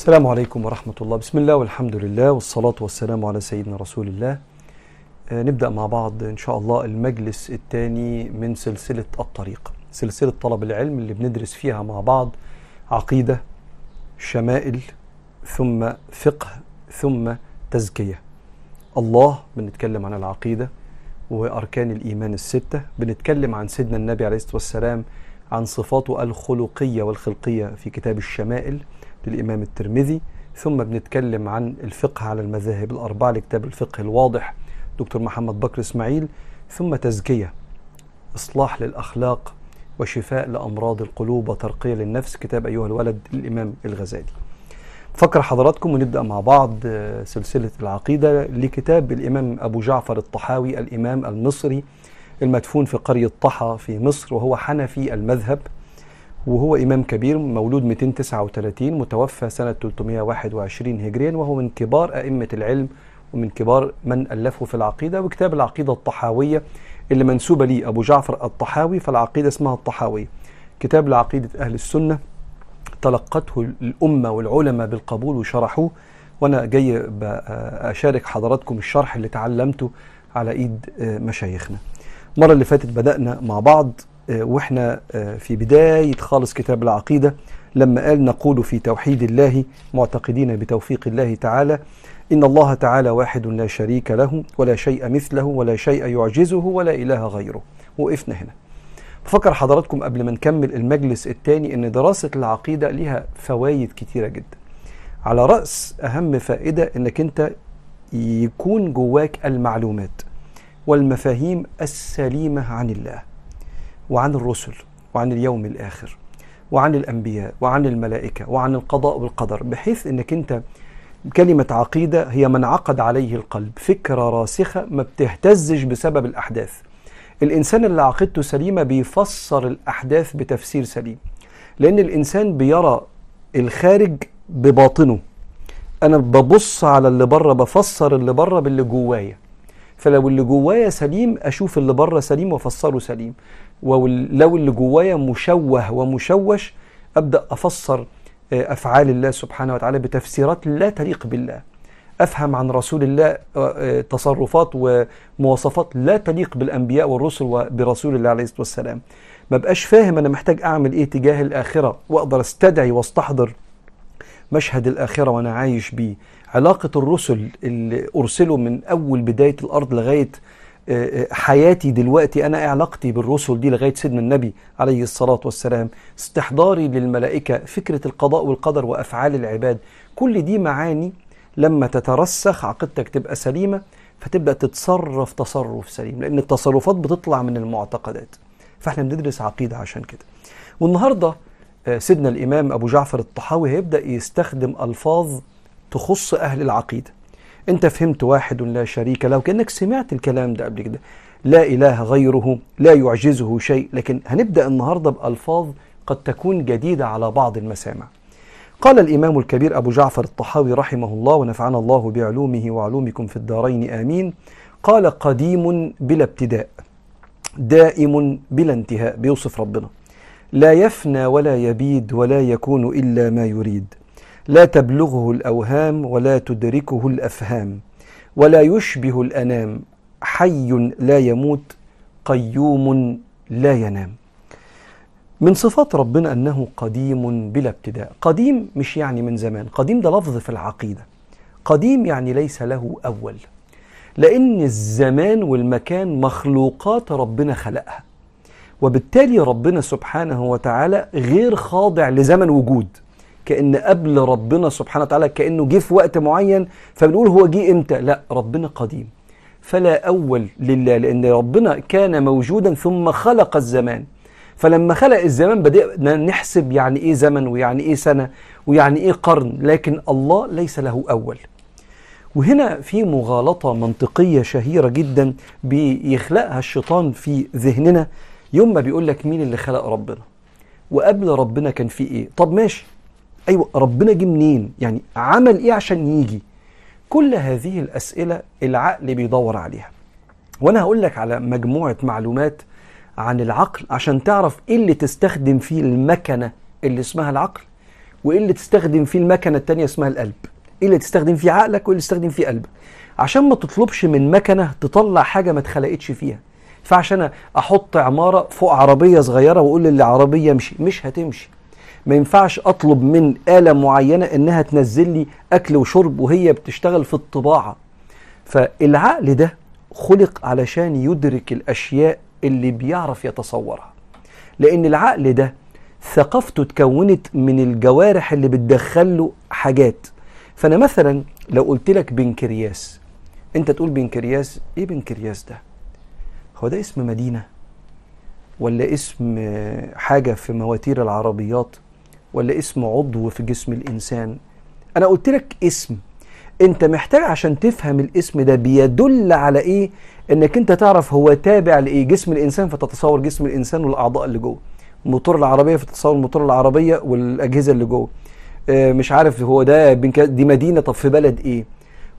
السلام عليكم ورحمة الله. بسم الله والحمد لله والصلاة والسلام على سيدنا رسول الله. آه، نبدأ مع بعض إن شاء الله المجلس الثاني من سلسلة الطريق. سلسلة طلب العلم اللي بندرس فيها مع بعض عقيدة شمائل ثم فقه ثم تزكية. الله بنتكلم عن العقيدة وأركان الإيمان الستة. بنتكلم عن سيدنا النبي عليه الصلاة والسلام عن صفاته الخلقية والخلقية في كتاب الشمائل. للإمام الترمذي. ثم بنتكلم عن الفقه على المذاهب الأربعة لكتاب الفقه الواضح دكتور محمد بكر إسماعيل. ثم تزكية إصلاح للأخلاق وشفاء لأمراض القلوب وترقية للنفس. كتاب أيها الولد للإمام الغزالي. فكر حضراتكم ونبدأ مع بعض آه، سلسلة العقيدة لكتاب الإمام أبو جعفر الطحاوي الإمام المصري المدفون في قرية طحا في مصر وهو حنفي المذهب. وهو إمام كبير مولود 239 متوفى سنة 321 هجريا وهو من كبار أئمة العلم ومن كبار من ألفوا في العقيدة وكتاب العقيدة الطحاوية اللي منسوبة لي أبو جعفر الطحاوي فالعقيدة اسمها الطحاوية. كتاب لعقيدة أهل السنة تلقته الأمة والعلماء بالقبول وشرحوه وأنا جاي أشارك حضراتكم الشرح اللي تعلمته على إيد مشايخنا. المرة اللي فاتت بدأنا مع بعض آه، وإحنا آه، في بداية خالص كتاب العقيدة لما قال نقول في توحيد الله معتقدين بتوفيق الله تعالى إن الله تعالى واحد لا شريك له ولا شيء مثله ولا شيء يعجزه ولا إله غيره. وقفنا هنا. بفكر حضراتكم قبل ما نكمل المجلس الثاني إن دراسة العقيدة ليها فوائد كتيرة جدا. على رأس أهم فائدة إنك أنت يكون جواك المعلومات والمفاهيم السليمة عن الله. وعن الرسل وعن اليوم الآخر وعن الأنبياء وعن الملائكة وعن القضاء والقدر بحيث إنك أنت كلمة عقيدة هي من عقد عليه القلب فكرة راسخة ما بتهتزش بسبب الأحداث. الإنسان اللي عقيدته سليمة بيفسر الأحداث بتفسير سليم لأن الإنسان بيرى الخارج بباطنه. أنا ببص على اللي بره بفسر اللي بره باللي جوايا. فلو اللي جوايا سليم أشوف اللي بره سليم وأفسره سليم. ولو اللي جوايا مشوه ومشوش أبدأ أفسر آه، أفعال الله سبحانه وتعالى بتفسيرات لا تليق بالله. أفهم عن رسول الله آه، آه، تصرفات ومواصفات لا تليق بالأنبياء والرسل وبرسول الله عليه الصلاة والسلام. ما بقاش فاهم أنا محتاج أعمل إيه تجاه الآخرة وأقدر أستدعي وأستحضر مشهد الآخرة وأنا عايش بيه. علاقة الرسل اللي أرسلوا من الأرض لغاية آه، آه، حياتي دلوقتي أنا علاقتي بالرسل دي لغاية سيدنا النبي عليه الصلاة والسلام استحضاري للملائكة فكرة القضاء والقدر وأفعال العباد كل دي معاني لما تترسخ عقيدتك تبقى سليمة فتبدأ تتصرف تصرف سليم لأن التصرفات بتطلع من المعتقدات. فإحنا بندرس عقيدة عشان كده. والنهاردة آه، سيدنا الإمام أبو جعفر الطحاوي هيبدأ يستخدم ألفاظ تخص أهل العقيدة. أنت فهمت واحد لا شريك له كأنك سمعت الكلام ده قبل كده. لا إله غيره لا يعجزه شيء. لكن هنبدأ النهارده بألفاظ قد تكون جديدة على بعض المسامع. قال الإمام الكبير أبو جعفر الطحاوي رحمه الله ونفعنا الله بعلومه وعلومكم في الدارين آمين. قال قديم بلا ابتداء دائم بلا انتهاء. بيوصف ربنا. لا يفنى ولا يبيد ولا يكون إلا ما يريد. لا تبلغه الأوهام ولا تدركه الأفهام ولا يشبه الأنام. حي لا يموت قيوم لا ينام. من صفات ربنا أنه قديم بلا ابتداء. قديم مش يعني من زمان قديم ده لفظ في العقيدة. قديم يعني ليس له أول. لأن الزمان والمكان مخلوقات ربنا خلقها. وبالتالي ربنا سبحانه وتعالى غير خاضع لزمن وجود. كأن قبل ربنا سبحانه وتعالى كأنه جه في وقت معين فبنقول هو جه إمتى؟ لا ربنا قديم. فلا أول لله لأن ربنا كان موجودا ثم خلق الزمان. فلما خلق الزمان بدأنا نحسب يعني إيه زمن ويعني إيه سنة ويعني إيه قرن لكن الله ليس له أول. وهنا في مغالطة منطقية شهيرة جدا بيخلقها الشيطان في ذهننا. يوم ما بيقول لك مين اللي خلق ربنا؟ وقبل ربنا كان في إيه؟ طب ماشي. أيوه ربنا جه منين؟ يعني عمل إيه عشان يجي؟ كل هذه الأسئلة العقل بيدور عليها. وأنا هقول لك على مجموعة معلومات عن العقل عشان تعرف إيه اللي تستخدم فيه المكنة اللي اسمها العقل وإيه اللي تستخدم فيه المكنة التانية اسمها القلب. إيه اللي تستخدم فيه عقلك وإيه اللي تستخدم فيه قلبك. عشان ما تطلبش من مكنة تطلع حاجة ما اتخلقتش فيها. ينفعش أنا أحط عمارة فوق عربية صغيرة وأقول للعربيه امشي مش هتمشي. ما ينفعش أطلب من آلة معينة إنها تنزل لي أكل وشرب وهي بتشتغل في الطباعة. فالعقل ده خلق علشان يدرك الأشياء اللي بيعرف يتصورها. لأن العقل ده ثقافته اتكونت من الجوارح اللي بتدخله حاجات. فأنا مثلا لو قلت لك بنكرياس أنت تقول بنكرياس إيه بنكرياس ده؟ هو ده اسم مدينة ولا اسم حاجة في مواتير العربيات؟ ولا اسم عضو في جسم الإنسان. أنا قلت لك اسم. أنت محتاج عشان تفهم الاسم ده بيدل على إيه؟ إنك أنت تعرف هو تابع لإيه؟ جسم الإنسان فتتصور جسم الإنسان والأعضاء اللي جوه. موتور العربية فتتصور الموتور العربية والأجهزة اللي جوه. آه، مش عارف هو ده دي مدينة. طب في بلد إيه؟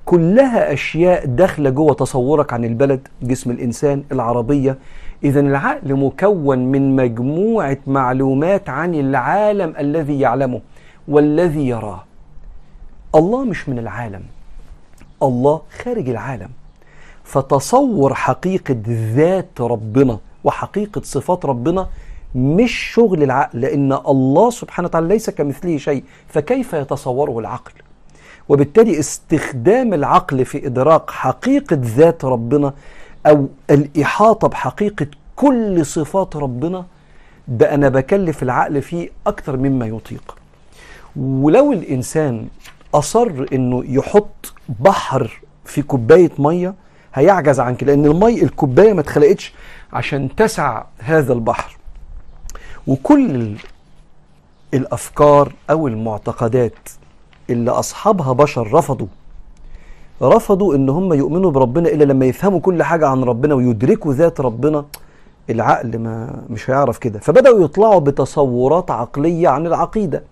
كلها أشياء داخلة جوه تصورك عن البلد جسم الإنسان العربية. اذا العقل مكون من مجموعة معلومات عن العالم الذي يعلمه والذي يراه. الله مش من العالم. الله خارج العالم. فتصور حقيقة ذات ربنا وحقيقة صفات ربنا مش شغل العقل لأن الله سبحانه وتعالى ليس كمثله شيء فكيف يتصوره العقل؟ وبالتالي استخدام العقل في إدراك حقيقة ذات ربنا أو الإحاطة بحقيقة كل صفات ربنا ده أنا بكلف العقل فيه أكتر مما يطيق. ولو الإنسان أصر إنه يحط بحر في كوباية مية هيعجز عن كده لأن المي الكوباية ما اتخلقتش عشان تسع هذا البحر. وكل ال- الأفكار أو المعتقدات اللي أصحابها بشر رفضوا رفضوا إن هم يؤمنوا بربنا إلا لما يفهموا كل حاجة عن ربنا ويدركوا ذات ربنا. العقل ما مش هيعرف كده. فبدأوا يطلعوا بتصورات عقلية عن العقيدة.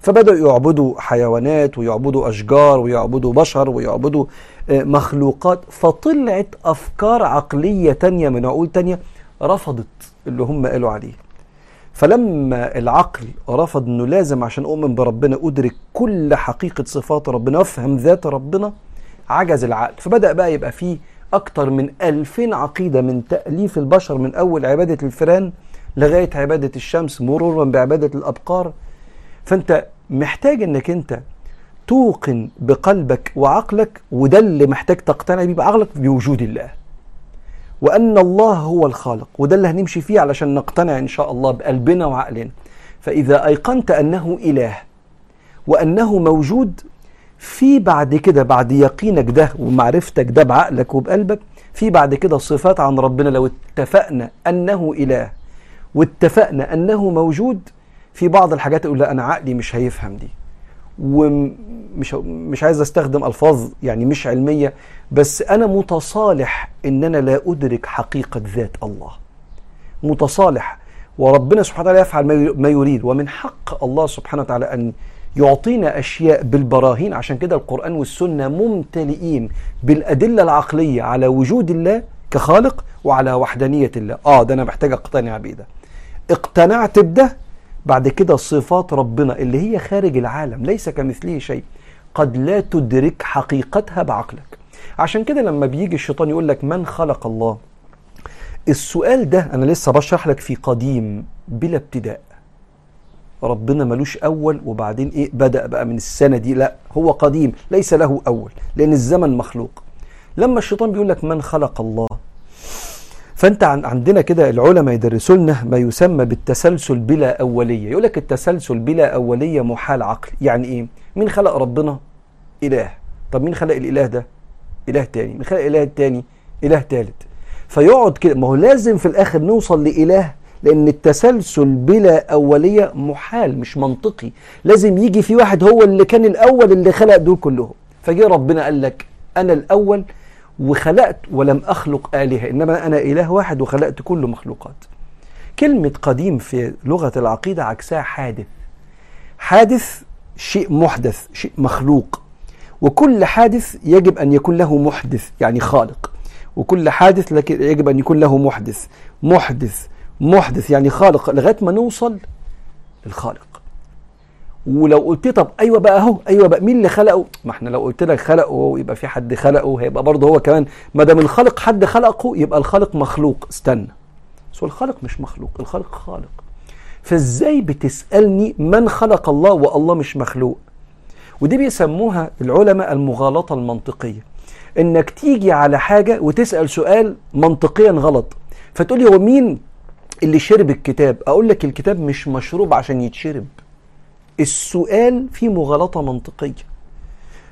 فبدأوا يعبدوا حيوانات ويعبدوا أشجار ويعبدوا بشر ويعبدوا آه، مخلوقات. فطلعت أفكار عقلية تانية من عقول تانية رفضت اللي هم قالوا عليه. فلما العقل رفض إنه لازم عشان أؤمن بربنا أدرك كل حقيقة صفات ربنا وأفهم ذات ربنا عجز العقل. فبدأ بقى يبقى فيه أكتر من ألفين عقيدة من تأليف البشر من أول عبادة الفيران لغاية عبادة الشمس مرورا بعبادة الأبقار. فأنت محتاج إنك أنت توقن بقلبك وعقلك وده اللي محتاج تقتنع بيه بعقلك بوجود الله. وأن الله هو الخالق وده اللي هنمشي فيه علشان نقتنع إن شاء الله بقلبنا وعقلنا. فإذا أيقنت أنه إله وأنه موجود في بعد كده بعد يقينك ده ومعرفتك ده بعقلك وبقلبك في بعد كده صفات عن ربنا. لو اتفقنا أنه إله واتفقنا أنه موجود في بعض الحاجات يقول لا أنا عقلي مش هيفهم دي. ومش مش عايز أستخدم ألفاظ يعني مش علمية بس أنا متصالح إن أنا لا أدرك حقيقة ذات الله. متصالح. وربنا سبحانه وتعالى يفعل ما- ما يريد. ومن حق الله سبحانه وتعالى أن يعطينا أشياء بالبراهين. عشان كده القرآن والسنة ممتلئين بالأدلة العقلية على وجود الله كخالق وعلى وحدانية الله. آه ده أنا محتاج أقتنع بيه ده. اقتنعت بده بعد كده صفات ربنا اللي هي خارج العالم ليس كمثله شيء قد لا تدرك حقيقتها بعقلك. عشان كده لما بيجي الشيطان يقول لك من خلق الله السؤال ده أنا لسه بشرح لك في قديم بلا ابتداء. ربنا ملوش أول وبعدين إيه بدأ بقى من السنة دي. لا هو قديم ليس له أول لأن الزمن مخلوق. لما الشيطان بيقول لك من خلق الله فأنت عن عندنا كده العلماء يدرسوا لنا ما يسمى بالتسلسل بلا أولية. يقول لك التسلسل بلا أولية محال عقل. يعني إيه؟ مين خلق ربنا؟ إله. طب مين خلق الإله ده؟ إله تاني. مين خلق الإله التاني؟ إله تالت. فيقعد كده ما هو لازم في الآخر نوصل لإله لأن التسلسل بلا أولية محال مش منطقي. لازم يجي في واحد هو اللي كان الأول اللي خلق دول كلهم. فجه ربنا قال لك أنا الأول وخلقت ولم أخلق آلهة إنما أنا إله واحد وخلقت كل مخلوقات. كلمة قديم في لغة العقيدة عكسها حادث. حادث شيء محدث شيء مخلوق. وكل حادث يجب أن يكون له محدث يعني خالق. وكل حادث يجب أن يكون له محدث. محدث محدث يعني خالق لغاية ما نوصل للخالق. ولو قلت لي طب أيوه بقى أهو أيوه بقى مين اللي خلقه؟ ما إحنا لو قلت لك خلقه يبقى في حد خلقه هيبقى برضه هو كمان. ما دام الخالق حد خلقه يبقى الخالق مخلوق. استنى. بس الخالق مش مخلوق الخالق خالق. فإزاي بتسألني من خلق الله والله مش مخلوق؟ ودي بيسموها العلماء المغالطة المنطقية. إنك تيجي على حاجة وتسأل سؤال منطقيا غلط فتقول لي هو مين؟ اللي شرب الكتاب. أقول لك الكتاب مش مشروب عشان يتشرب. السؤال فيه مغالطة منطقية.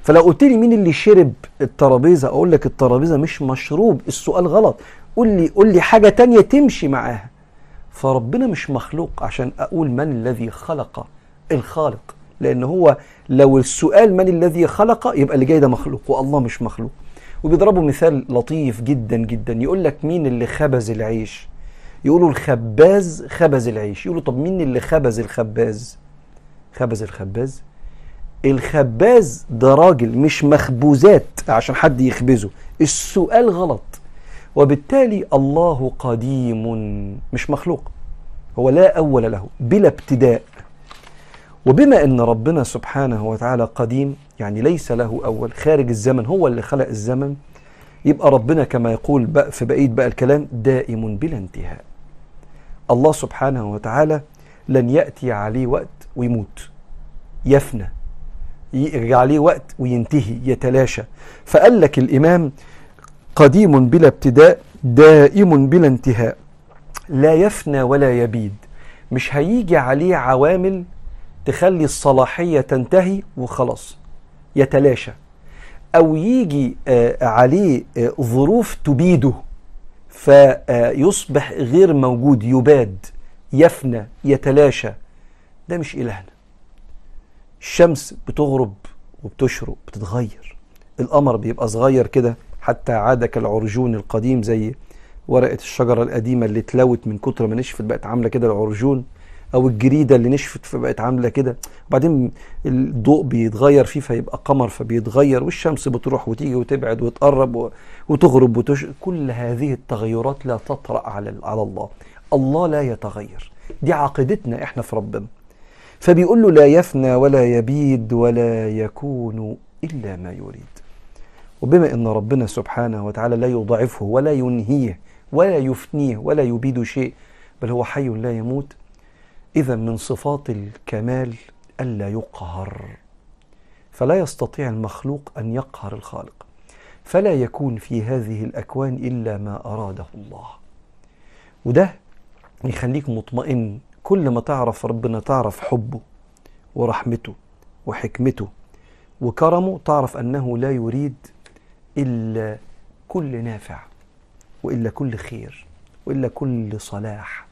فلو قلت لي مين اللي شرب الترابيزة أقول لك الترابيزة مش مشروب. السؤال غلط. قول لي قول لي حاجة تانية تمشي معاها. فربنا مش مخلوق عشان أقول من الذي خلق الخالق. لأن هو لو السؤال من الذي خلق يبقى اللي جاي ده مخلوق والله مش مخلوق. وبيضربوا مثال لطيف جدا جدا. يقول لك مين اللي خبز العيش؟ يقولوا الخباز خبز العيش. يقولوا طب مين اللي خبز الخباز؟ خبز الخباز. الخباز ده راجل مش مخبوزات عشان حد يخبزه. السؤال غلط. وبالتالي الله قديم مش مخلوق. هو لا أول له بلا ابتداء. وبما أن ربنا سبحانه وتعالى قديم يعني ليس له أول خارج الزمن هو اللي خلق الزمن يبقى ربنا كما يقول بقى في بقية بقى الكلام دائم بلا انتهاء. الله سبحانه وتعالى لن يأتي عليه وقت ويموت يفنى يرجع عليه وقت وينتهي يتلاشى. فقال لك الإمام قديم بلا ابتداء دائم بلا انتهاء. لا يفنى ولا يبيد. مش هيجي عليه عوامل تخلي الصلاحية تنتهي وخلاص يتلاشى. أو يجي عليه ظروف تبيده فيصبح غير موجود يباد يفنى يتلاشى. ده مش إلهنا. الشمس بتغرب وبتشرق بتتغير. القمر بيبقى صغير كده حتى عاد كالعرجون القديم زي ورقة الشجرة القديمة اللي اتلوت من كتر ما نشفت بقت عاملة كده العرجون. أو الجريدة اللي نشفت فبقت عاملة كده. وبعدين الضوء بيتغير فيه فيبقى قمر فبيتغير والشمس بتروح وتيجي وتبعد وتقرب وتغرب وتش... كل هذه التغيرات لا تطرأ على على الله. الله لا يتغير. دي عقيدتنا إحنا في ربنا. فبيقول له لا يفنى ولا يبيد ولا يكون إلا ما يريد. وبما إن ربنا سبحانه وتعالى لا يضعفه ولا ينهيه ولا يفنيه ولا يبيد شيء بل هو حي لا يموت إذا من صفات الكمال الا يقهر. فلا يستطيع المخلوق أن يقهر الخالق فلا يكون في هذه الأكوان إلا ما أراده الله. وده يخليك مطمئن كل ما تعرف ربنا تعرف حبه ورحمته وحكمته وكرمه تعرف أنه لا يريد إلا كل نافع وإلا كل خير وإلا كل صلاح.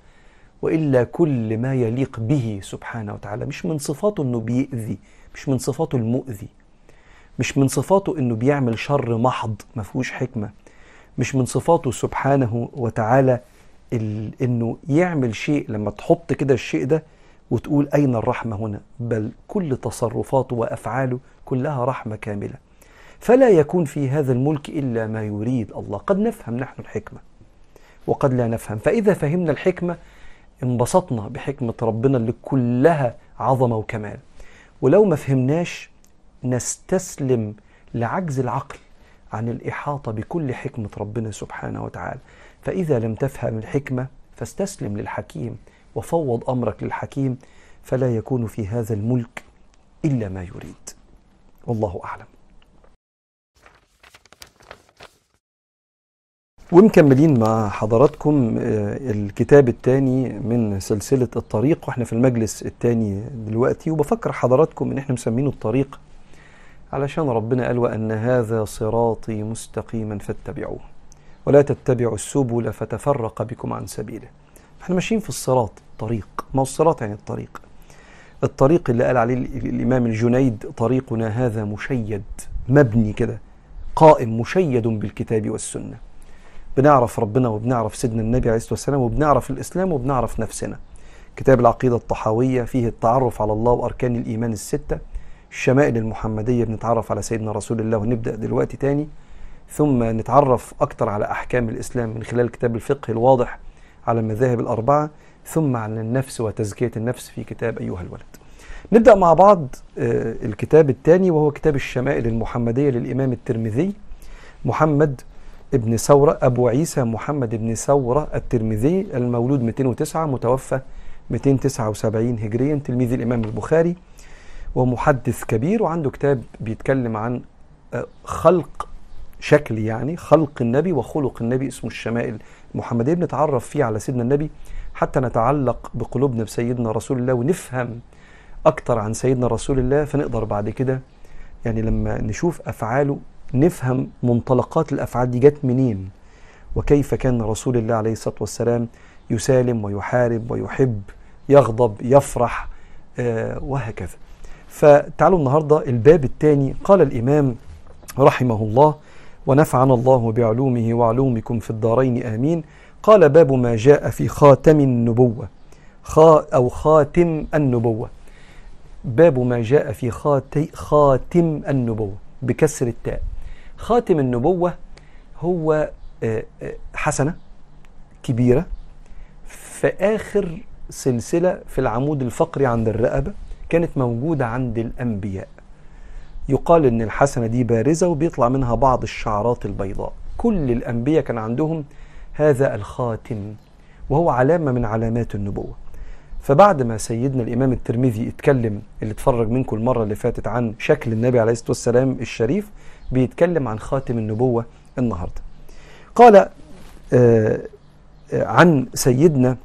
وإلا كل ما يليق به سبحانه وتعالى مش من صفاته أنه بيأذي مش من صفاته المؤذي مش من صفاته أنه بيعمل شر محض ما فيهوش حكمة مش من صفاته سبحانه وتعالى أنه يعمل شيء لما تحط كده الشيء ده وتقول أين الرحمة هنا؟ بل كل تصرفاته وأفعاله كلها رحمة كاملة. فلا يكون في هذا الملك إلا ما يريد الله. قد نفهم نحن الحكمة وقد لا نفهم. فإذا فهمنا الحكمة انبسطنا بحكمة ربنا اللي كلها عظمة وكمال. ولو ما فهمناش نستسلم لعجز العقل عن الإحاطة بكل حكمة ربنا سبحانه وتعالى. فإذا لم تفهم الحكمة فاستسلم للحكيم وفوض أمرك للحكيم فلا يكون في هذا الملك إلا ما يريد. والله أعلم. ومكملين مع حضراتكم الكتاب الثاني من سلسلة الطريق وإحنا في المجلس الثاني دلوقتي. وبفكر حضراتكم إن إحنا مسمينه الطريق علشان ربنا قال وأن هذا صراطي مستقيما فاتبعوه. ولا تتبعوا السبل فتفرق بكم عن سبيله. إحنا ماشيين في الصراط طريق ما هو الصراط يعني الطريق؟ الطريق اللي قال عليه الإمام الجنيد طريقنا هذا مشيد مبني كده قائم مشيد بالكتاب والسنة. بنعرف ربنا وبنعرف سيدنا النبي عليه الصلاة والسلام وبنعرف الإسلام وبنعرف نفسنا. كتاب العقيدة الطحاوية فيه التعرف على الله وأركان الإيمان الستة. الشمائل المحمدية بنتعرف على سيدنا رسول الله ونبدأ دلوقتي تاني. ثم نتعرف أكتر على أحكام الإسلام من خلال كتاب الفقه الواضح على المذاهب الأربعة ثم على النفس وتزكية النفس في كتاب أيها الولد. نبدأ مع بعض آه، الكتاب الثاني وهو كتاب الشمائل المحمدية للإمام الترمذي محمد ابن ثورة أبو عيسى محمد ابن ثورة الترمذي المولود 209 متوفى 279 هجريا تلميذ الإمام البخاري ومحدث كبير وعنده كتاب بيتكلم عن آه، خلق شكل يعني خلق النبي وخلق النبي اسمه الشمائل المحمدية بنتعرف فيه على سيدنا النبي حتى نتعلق بقلوبنا بسيدنا رسول الله ونفهم أكتر عن سيدنا رسول الله فنقدر بعد كده يعني لما نشوف أفعاله نفهم منطلقات الأفعال دي جت منين؟ وكيف كان رسول الله عليه الصلاة والسلام يسالم ويحارب ويحب يغضب يفرح آه وهكذا. فتعالوا النهاردة الباب الثاني. قال الإمام رحمه الله ونفعنا الله بعلومه وعلومكم في الدارين آمين. قال باب ما جاء في خاتم النبوة. خا أو خاتم النبوة. باب ما جاء في خاتم النبوة. بكسر التاء. خاتم النبوة هو آه، آه، حسنة كبيرة في آخر سلسلة في العمود الفقري عند الرقبة كانت موجودة عند الأنبياء. يقال إن الحسنة دي بارزة وبيطلع منها بعض الشعرات البيضاء. كل الأنبياء كان عندهم هذا الخاتم وهو علامة من علامات النبوة. فبعد ما سيدنا الإمام الترمذي اتكلم اللي اتفرج منكم المرة اللي فاتت عن شكل النبي عليه الصلاة والسلام الشريف بيتكلم عن خاتم النبوة النهارده. قال آه, آه، عن سيدنا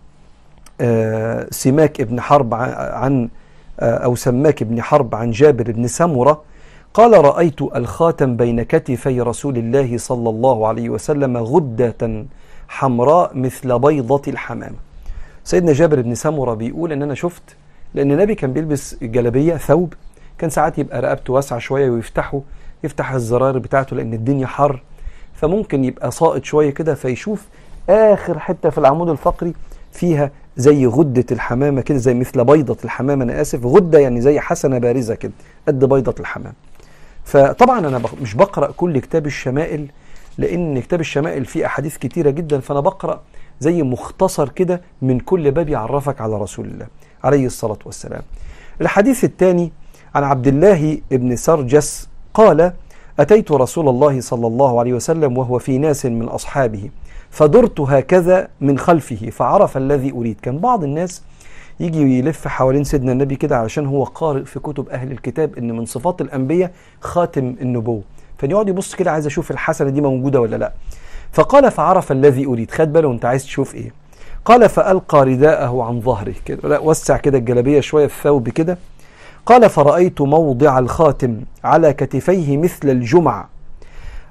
آه سماك ابن حرب عن أو سماك ابن حرب عن جابر بن سمرة قال رأيت الخاتم بين كتفي رسول الله صلى الله عليه وسلم غدة حمراء مثل بيضة الحمام. سيدنا جابر بن سمرة بيقول إن أنا شفت لأن النبي كان بيلبس جلبية ثوب كان ساعات يبقى رقبته واسعة شوية ويفتحه يفتح الزرار بتاعته لأن الدنيا حر فممكن يبقى ساقط شوية كده فيشوف آخر حتة في العمود الفقري فيها زي غدة الحمامة كده زي مثل بيضة الحمامة أنا آسف غدة يعني زي حسنة بارزة كده قد بيضة الحمام فطبعا أنا مش بقرأ كل كتاب الشمائل لأن كتاب الشمائل فيه أحاديث كتيرة جدا فأنا بقرأ زي مختصر كده من كل باب يعرفك على رسول الله عليه الصلاة والسلام. الحديث الثاني عن عبد الله بن سرجس قال: أتيت رسول الله صلى الله عليه وسلم وهو في ناس من أصحابه فدرت هكذا من خلفه فعرف الذي أريد، كان بعض الناس يجي يلف حوالين سيدنا النبي كده علشان هو قارئ في كتب أهل الكتاب إن من صفات الأنبياء خاتم النبوة. فيقعد يبص كده عايز أشوف الحسنة دي موجودة ولا لأ. فقال فعرف الذي أريد. خد باله أنت عايز تشوف إيه. قال فألقى رداءه عن ظهره كده. لا وسع كده الجلابية شوية في الثوب كده. قال فرأيت موضع الخاتم على كتفيه مثل الجمع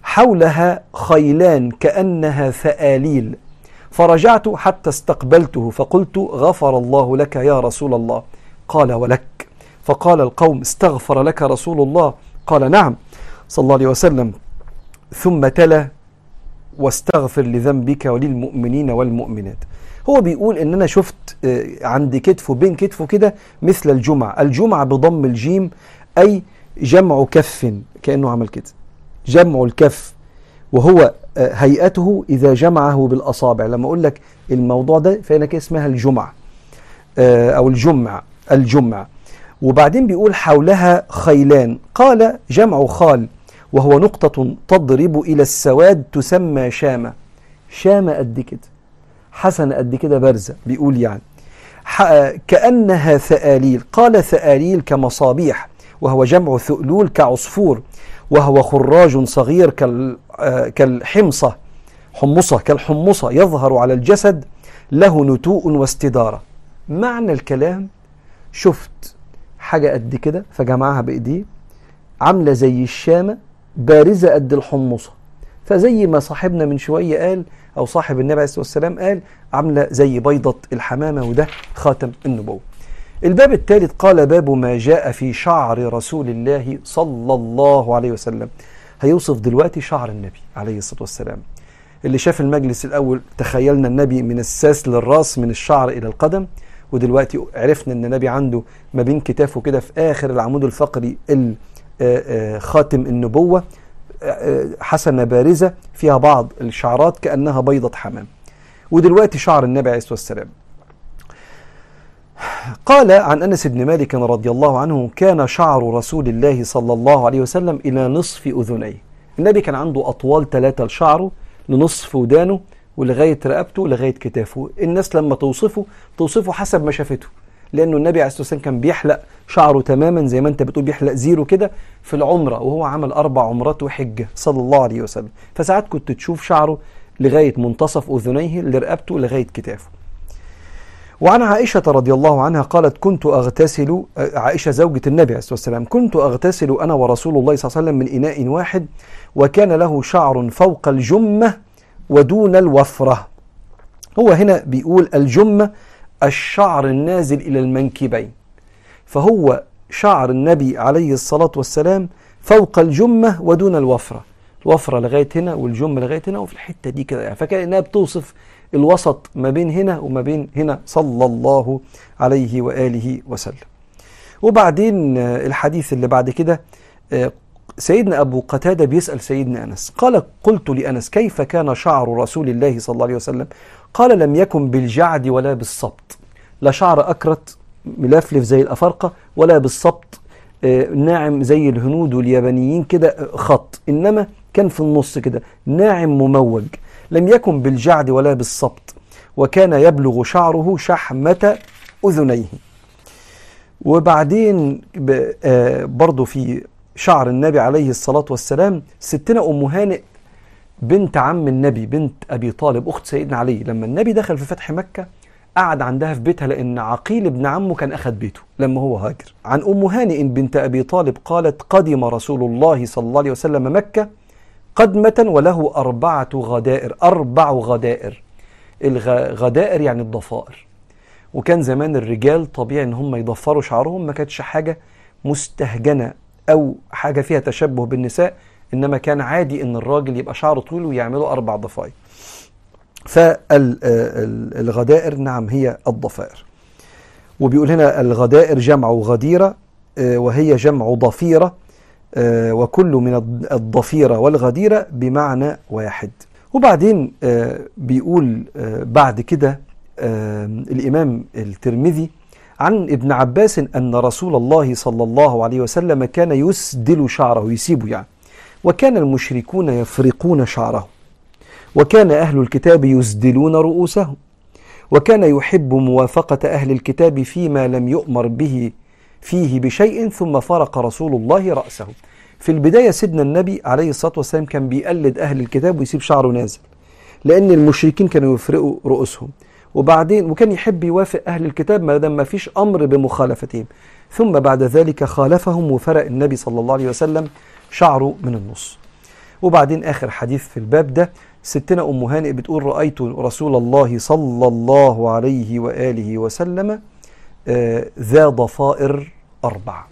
حولها خيلان كأنها ثآليل. فرجعت حتى استقبلته فقلت غفر الله لك يا رسول الله. قال ولك. فقال القوم استغفر لك رسول الله. قال نعم. صلى الله عليه وسلم ثم تلا واستغفر لذنبك وللمؤمنين والمؤمنات. هو بيقول إن أنا شفت آه، عند كتفه بين كتفه كده مثل الجمع الجمع بضم الجيم أي جمع كف كأنه عمل كده. جمع الكف وهو آه، هيئته إذا جمعه بالأصابع. لما أقول لك الموضوع ده فهنا اسمها الجمع آه، أو الجمع الجمع وبعدين بيقول حولها خيلان. قال جمع خال وهو نقطة تضرب إلى السواد تسمى شامة. شامة قد كده. حسنة قد كده بارزة بيقول يعني. كأنها ثآليل قال ثآليل كمصابيح وهو جمع ثؤلول كعصفور وهو خراج صغير كالحمصة حمصة كالحمصة يظهر على الجسد له نتوء واستدارة. معنى الكلام شفت حاجة قد كده فجمعها بإيديه عاملة زي الشامة بارزة قد الحمصة. فزي ما صاحبنا من شوية قال أو صاحب النبي عليه الصلاة والسلام قال عاملة زي بيضة الحمامة وده خاتم النبوة. الباب الثالث قال باب ما جاء في شعر رسول الله صلى الله عليه وسلم. هيوصف دلوقتي شعر النبي عليه الصلاة والسلام. اللي شاف المجلس الأول تخيلنا النبي من الساس للراس من الشعر إلى القدم ودلوقتي عرفنا إن النبي عنده ما بين كتافه كده في آخر العمود الفقري خاتم النبوة. حسنة بارزة فيها بعض الشعرات كأنها بيضة حمام. ودلوقتي شعر النبي عليه الصلاة والسلام. قال عن أنس بن مالك رضي الله عنه كان شعر رسول الله صلى الله عليه وسلم إلى نصف أذنيه. النبي كان عنده أطوال ثلاثة لشعره لنصف ودانه ولغاية رقبته لغاية كتافه. الناس لما توصفه توصفه حسب ما شافته. لأنه النبي عليه الصلاة والسلام كان بيحلق شعره تماما زي ما أنت بتقول بيحلق زيرو كده في العمرة وهو عمل أربع عمرات وحجة صلى الله عليه وسلم. فساعات كنت تشوف شعره لغاية منتصف أذنيه لرقبته لغاية كتافه. وعن عائشة رضي الله عنها قالت كنت أغتسل عائشة زوجة النبي عليه الصلاة والسلام كنت أغتسل أنا ورسول الله صلى الله عليه وسلم من إناء واحد وكان له شعر فوق الجمة ودون الوفرة. هو هنا بيقول الجمة الشعر النازل إلى المنكبين. فهو شعر النبي عليه الصلاة والسلام فوق الجمة ودون الوفرة. الوفرة لغاية هنا والجمة لغاية هنا وفي الحتة دي كده. يعني فكأنها بتوصف الوسط ما بين هنا وما بين هنا. صلى الله عليه وآله وسلم. وبعدين الحديث اللي بعد كده سيدنا أبو قتادة بيسأل سيدنا أنس قال قلت لأنس كيف كان شعر رسول الله صلى الله عليه وسلم؟ قال لم يكن بالجعد ولا بالسبط لا شعر أكرت ملفلف زي الأفارقة ولا بالسبط ناعم زي الهنود واليابانيين كده خط إنما كان في النص كده ناعم مموج لم يكن بالجعد ولا بالسبط وكان يبلغ شعره شحمة أذنيه. وبعدين برضو في شعر النبي عليه الصلاة والسلام ستنا أم هانئ بنت عم النبي بنت أبي طالب أخت سيدنا علي. لما النبي دخل في فتح مكة قعد عندها في بيتها لأن عقيل ابن عمه كان أخذ بيته لما هو هاجر. عن أم هانئ بنت أبي طالب قالت قدم رسول الله صلى الله عليه وسلم مكة قدمة وله أربعة غدائر أربع غدائر. الغدائر يعني الضفائر. وكان زمان الرجال طبيعي إن هم يضفروا شعرهم ما كانتش حاجة مستهجنة. أو حاجة فيها تشبه بالنساء إنما كان عادي إن الراجل يبقى شعره طويل ويعملوا أربع ضفائر. فالغدائر نعم هي الضفائر. وبيقول هنا الغدائر جمع غديرة وهي جمع ضفيرة وكل من الضفيرة والغديرة بمعنى واحد. وبعدين بيقول بعد كده الإمام الترمذي عن ابن عباس أن رسول الله صلى الله عليه وسلم كان يسدل شعره يسيبه يعني. وكان المشركون يفرقون شعره. وكان أهل الكتاب يسدلون رؤوسهم. وكان يحب موافقة أهل الكتاب فيما لم يؤمر به فيه بشيء ثم فرق رسول الله رأسه. في البداية سيدنا النبي عليه الصلاة والسلام كان بيقلد أهل الكتاب ويسيب شعره نازل لأن المشركين كانوا يفرقوا رؤوسهم. وبعدين وكان يحب يوافق أهل الكتاب ما دام ما فيش أمر بمخالفتهم. ثم بعد ذلك خالفهم وفرق النبي صلى الله عليه وسلم شعره من النص. وبعدين آخر حديث في الباب ده ستنا أم هانئ بتقول رأيت رسول الله صلى الله عليه وآله وسلم آه ذا ضفائر أربع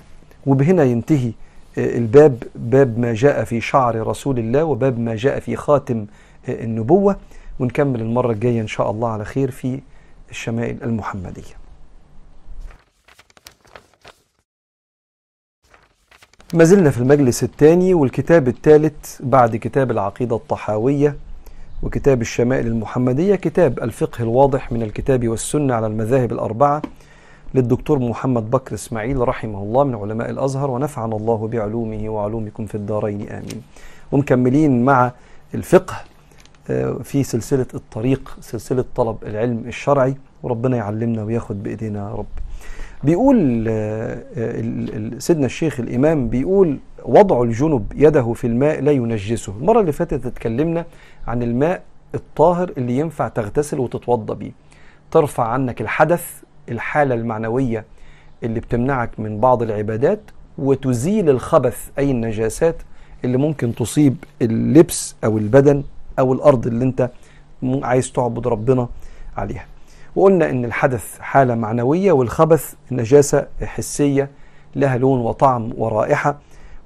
وبهنا ينتهي آه الباب باب ما جاء في شعر رسول الله وباب ما جاء في خاتم آه النبوة. ونكمل المرة الجاية إن شاء الله على خير في الشمائل المحمدية. ما زلنا في المجلس الثاني والكتاب الثالث بعد كتاب العقيدة الطحاوية وكتاب الشمائل المحمدية كتاب الفقه الواضح من الكتاب والسنة على المذاهب الأربعة للدكتور محمد بكر إسماعيل رحمه الله من علماء الأزهر ونفعنا الله بعلومه وعلومكم في الدارين آمين. ومكملين مع الفقه في سلسلة الطريق سلسلة طلب العلم الشرعي وربنا يعلمنا وياخد بإيدينا يا رب. بيقول سيدنا الشيخ الإمام بيقول وضع الجنب يده في الماء لا ينجسه. المرة اللي فاتت اتكلمنا عن الماء الطاهر اللي ينفع تغتسل وتتوضى بيه. ترفع عنك الحدث الحالة المعنوية اللي بتمنعك من بعض العبادات وتزيل الخبث أي النجاسات اللي ممكن تصيب اللبس أو البدن. أو الأرض اللي أنت عايز تعبد ربنا عليها. وقلنا إن الحدث حالة معنوية والخبث نجاسة حسية لها لون وطعم ورائحة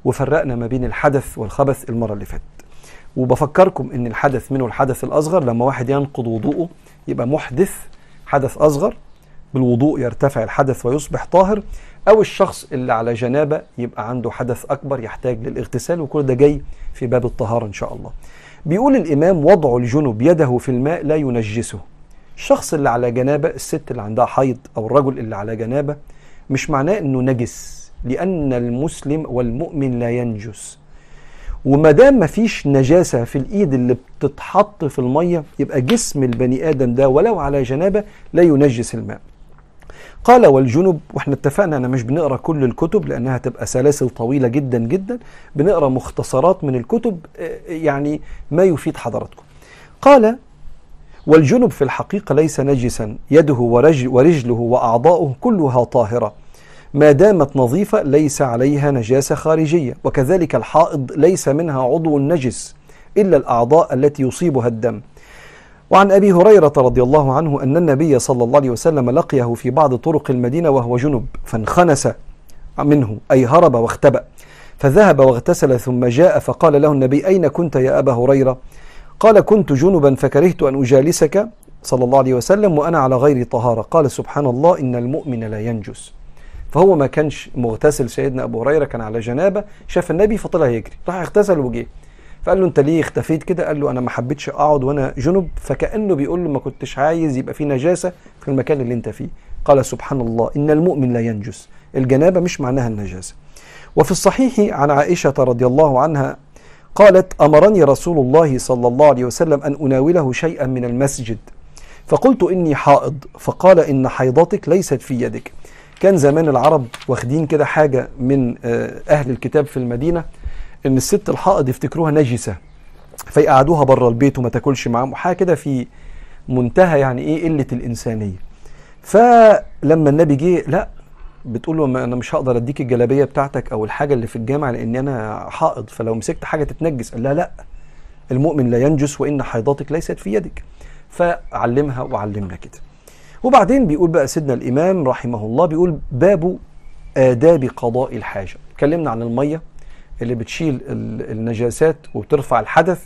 وفرقنا ما بين الحدث والخبث المرة اللي فاتت. وبفكركم إن الحدث منه الحدث الأصغر لما واحد ينقض وضوءه يبقى محدث حدث أصغر بالوضوء يرتفع الحدث ويصبح طاهر أو الشخص اللي على جنابة يبقى عنده حدث أكبر يحتاج للاغتسال وكل ده جاي في باب الطهارة إن شاء الله. بيقول الإمام وضع الجنب يده في الماء لا ينجسه. الشخص اللي على جنابة الست اللي عندها حيض أو الرجل اللي على جنابة مش معناه إنه نجس لأن المسلم والمؤمن لا ينجس. وما دام مفيش نجاسة في الإيد اللي بتتحط في المية يبقى جسم البني آدم ده ولو على جنابة لا ينجس الماء. قال والجنب وإحنا اتفقنا أنا مش بنقرأ كل الكتب لأنها تبقى سلاسل طويلة جدا جدا بنقرأ مختصرات من الكتب آه، يعني ما يفيد حضراتكم. قال والجنب في الحقيقة ليس نجسا يده ورجل ورجله وأعضاؤه كلها طاهرة. ما دامت نظيفة ليس عليها نجاسة خارجية وكذلك الحائض ليس منها عضو نجس إلا الأعضاء التي يصيبها الدم. وعن أبي هريرة رضي الله عنه أن النبي صلى الله عليه وسلم لقيه في بعض طرق المدينة وهو جنب فانخنس منه أي هرب واختبأ فذهب واغتسل ثم جاء فقال له النبي أين كنت يا أبا هريرة؟ قال كنت جنبا فكرهت أن أجالسك صلى الله عليه وسلم وأنا على غير طهارة. قال سبحان الله إن المؤمن لا ينجس. فهو ما كانش مغتسل. سيدنا أبو هريرة كان على جنابة شاف النبي فطلع يجري راح اغتسل وجه فقال له أنت ليه اختفيت كده؟ قال له أنا ما حبيتش أقعد وأنا جنب. فكأنه بيقول له ما كنتش عايز يبقى في نجاسة في المكان اللي أنت فيه. قال سبحان الله إن المؤمن لا ينجس. الجنابة مش معناها النجاسة. وفي الصحيح عن عائشة رضي الله عنها قالت أمرني رسول الله صلى الله عليه وسلم أن أناوله شيئا من المسجد. فقلت إني حائض. فقال إن حيضتك ليست في يدك. كان زمان العرب واخدين كده حاجة من آه، أهل الكتاب في المدينة. إن الست الحائض يفتكروها نجسة فيقعدوها بره البيت وما تاكلش معاهم حاجة كده في منتهى يعني إيه قلة الإنسانية. فلما النبي جه لا بتقول له أنا مش هقدر أديك الجلابية بتاعتك أو الحاجة اللي في الجامع لأن أنا حائض فلو مسكت حاجة تتنجس. قال لها لا المؤمن لا ينجس وإن حيضتك ليست في يدك. فعلمها وعلمنا كده. وبعدين بيقول بقى سيدنا الإمام رحمه الله بيقول باب آداب قضاء الحاجة. اتكلمنا عن المية. اللي بتشيل ال- النجاسات وبترفع الحدث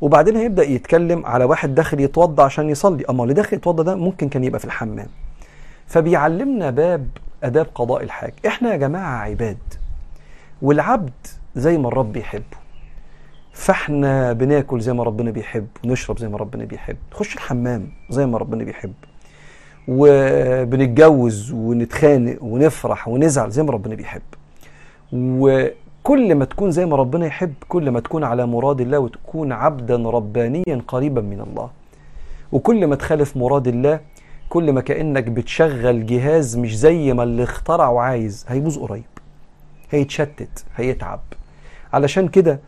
وبعدين هيبدأ يتكلم على واحد داخل يتوضى عشان يصلي. أما اللي داخل يتوضى ده ممكن كان يبقى في الحمام. فبيعلمنا باب آداب قضاء الحاجة إحنا يا جماعة عباد والعبد زي ما الرب بيحبه فإحنا بناكل زي ما ربنا بيحب ونشرب زي ما ربنا بيحب نخش الحمام زي ما ربنا بيحب وبنتجوز ونتخانق ونفرح ونزعل زي ما ربنا بيحب. وكل ما تكون زي ما ربنا يحب كل ما تكون على مراد الله وتكون عبدا ربانيا قريبا من الله. وكل ما تخالف مراد الله كل ما كأنك بتشغل جهاز مش زي ما اللي اخترعه عايز. هيبوظ قريب هيتشتت هيتعب. علشان كده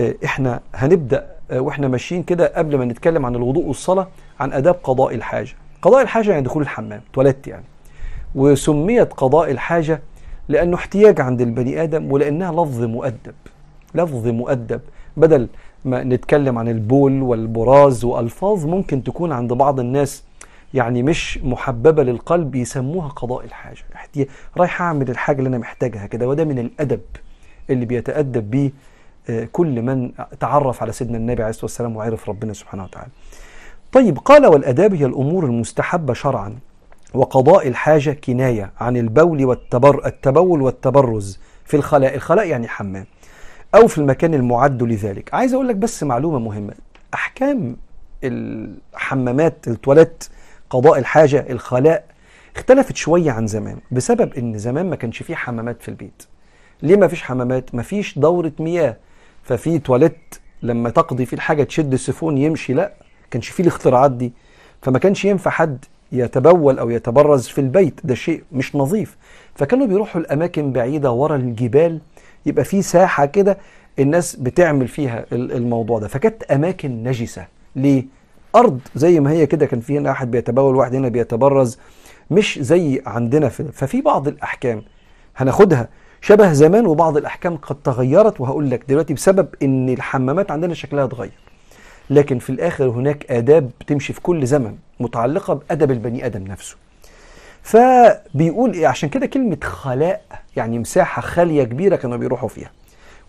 آه، إحنا هنبدأ آه، وإحنا ماشيين كده قبل ما نتكلم عن الوضوء والصلاة عن آداب قضاء الحاجة. قضاء الحاجة يعني دخول الحمام تواليت يعني. وسميت قضاء الحاجة لأنه احتياج عند البني آدم ولأنها لفظ مؤدب. لفظ مؤدب. بدل ما نتكلم عن البول والبراز وألفاظ ممكن تكون عند بعض الناس يعني مش محببة للقلب يسموها قضاء الحاجة. رايح أعمل الحاجة اللي أنا محتاجها كده وده من الأدب اللي بيتأدب بيه آه، كل من تعرف على سيدنا النبي عليه الصلاة والسلام وعرف ربنا سبحانه وتعالى. طيب قال والآداب هي الأمور المستحبة شرعا. وقضاء الحاجة كناية عن البول والتبر التبول والتبرز في الخلاء. الخلاء يعني حمام. أو في المكان المعد لذلك. عايز أقول لك بس معلومة مهمة. أحكام الحمامات التواليت قضاء الحاجة الخلاء اختلفت شوية عن زمان بسبب إن زمان ما كانش فيه حمامات في البيت. ليه ما فيش حمامات؟ ما فيش دورة مياه. ففي تواليت لما تقضي فيه الحاجة تشد السيفون يمشي لا كانش فيه الاختراعات دي. فما كانش ينفع حد يتبول أو يتبرز في البيت ده شيء مش نظيف. فكانوا بيروحوا الأماكن بعيدة ورا الجبال يبقى في ساحة كده الناس بتعمل فيها ال- الموضوع ده. فكانت أماكن نجسة ليه ارض زي ما هي كده كان في هنا واحد بيتبول واحد هنا بيتبرز مش زي عندنا في ففي بعض الأحكام هناخدها شبه زمان وبعض الأحكام قد تغيرت وهقول لك دلوقتي بسبب إن الحمامات عندنا شكلها اتغير. لكن في الآخر هناك آداب بتمشي في كل زمن متعلقة بأدب البني آدم نفسه. فبيقول إيه عشان كده كلمة خلاء يعني مساحة خالية كبيرة كانوا بيروحوا فيها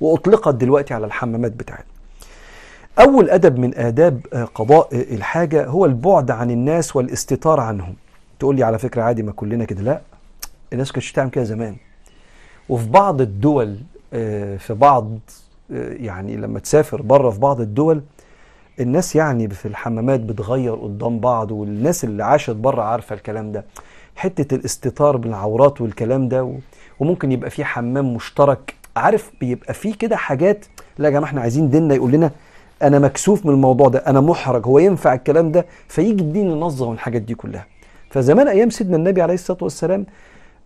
وأطلقت دلوقتي على الحمامات بتاعتنا أول أدب من آداب آه، قضاء آه، الحاجة هو البعد عن الناس والاستتار عنهم. تقول لي على فكرة عادي ما كلنا كده لا الناس كانتش تعمل كده زمان. وفي بعض الدول آه، في بعض يعني لما تسافر بره في بعض الدول الناس يعني في الحمامات بتغير قدام بعض والناس اللي عاشت بره عارفة الكلام ده. حتة الاستتار بالعورات والكلام ده. وممكن يبقى في حمام مشترك. عارف بيبقى في كده حاجات لا يا جماعة إحنا عايزين ديننا يقول لنا أنا مكسوف من الموضوع ده أنا محرج هو ينفع الكلام ده؟ فيجي الدين ينظم الحاجات دي كلها. فزمان أيام سيدنا النبي عليه الصلاة والسلام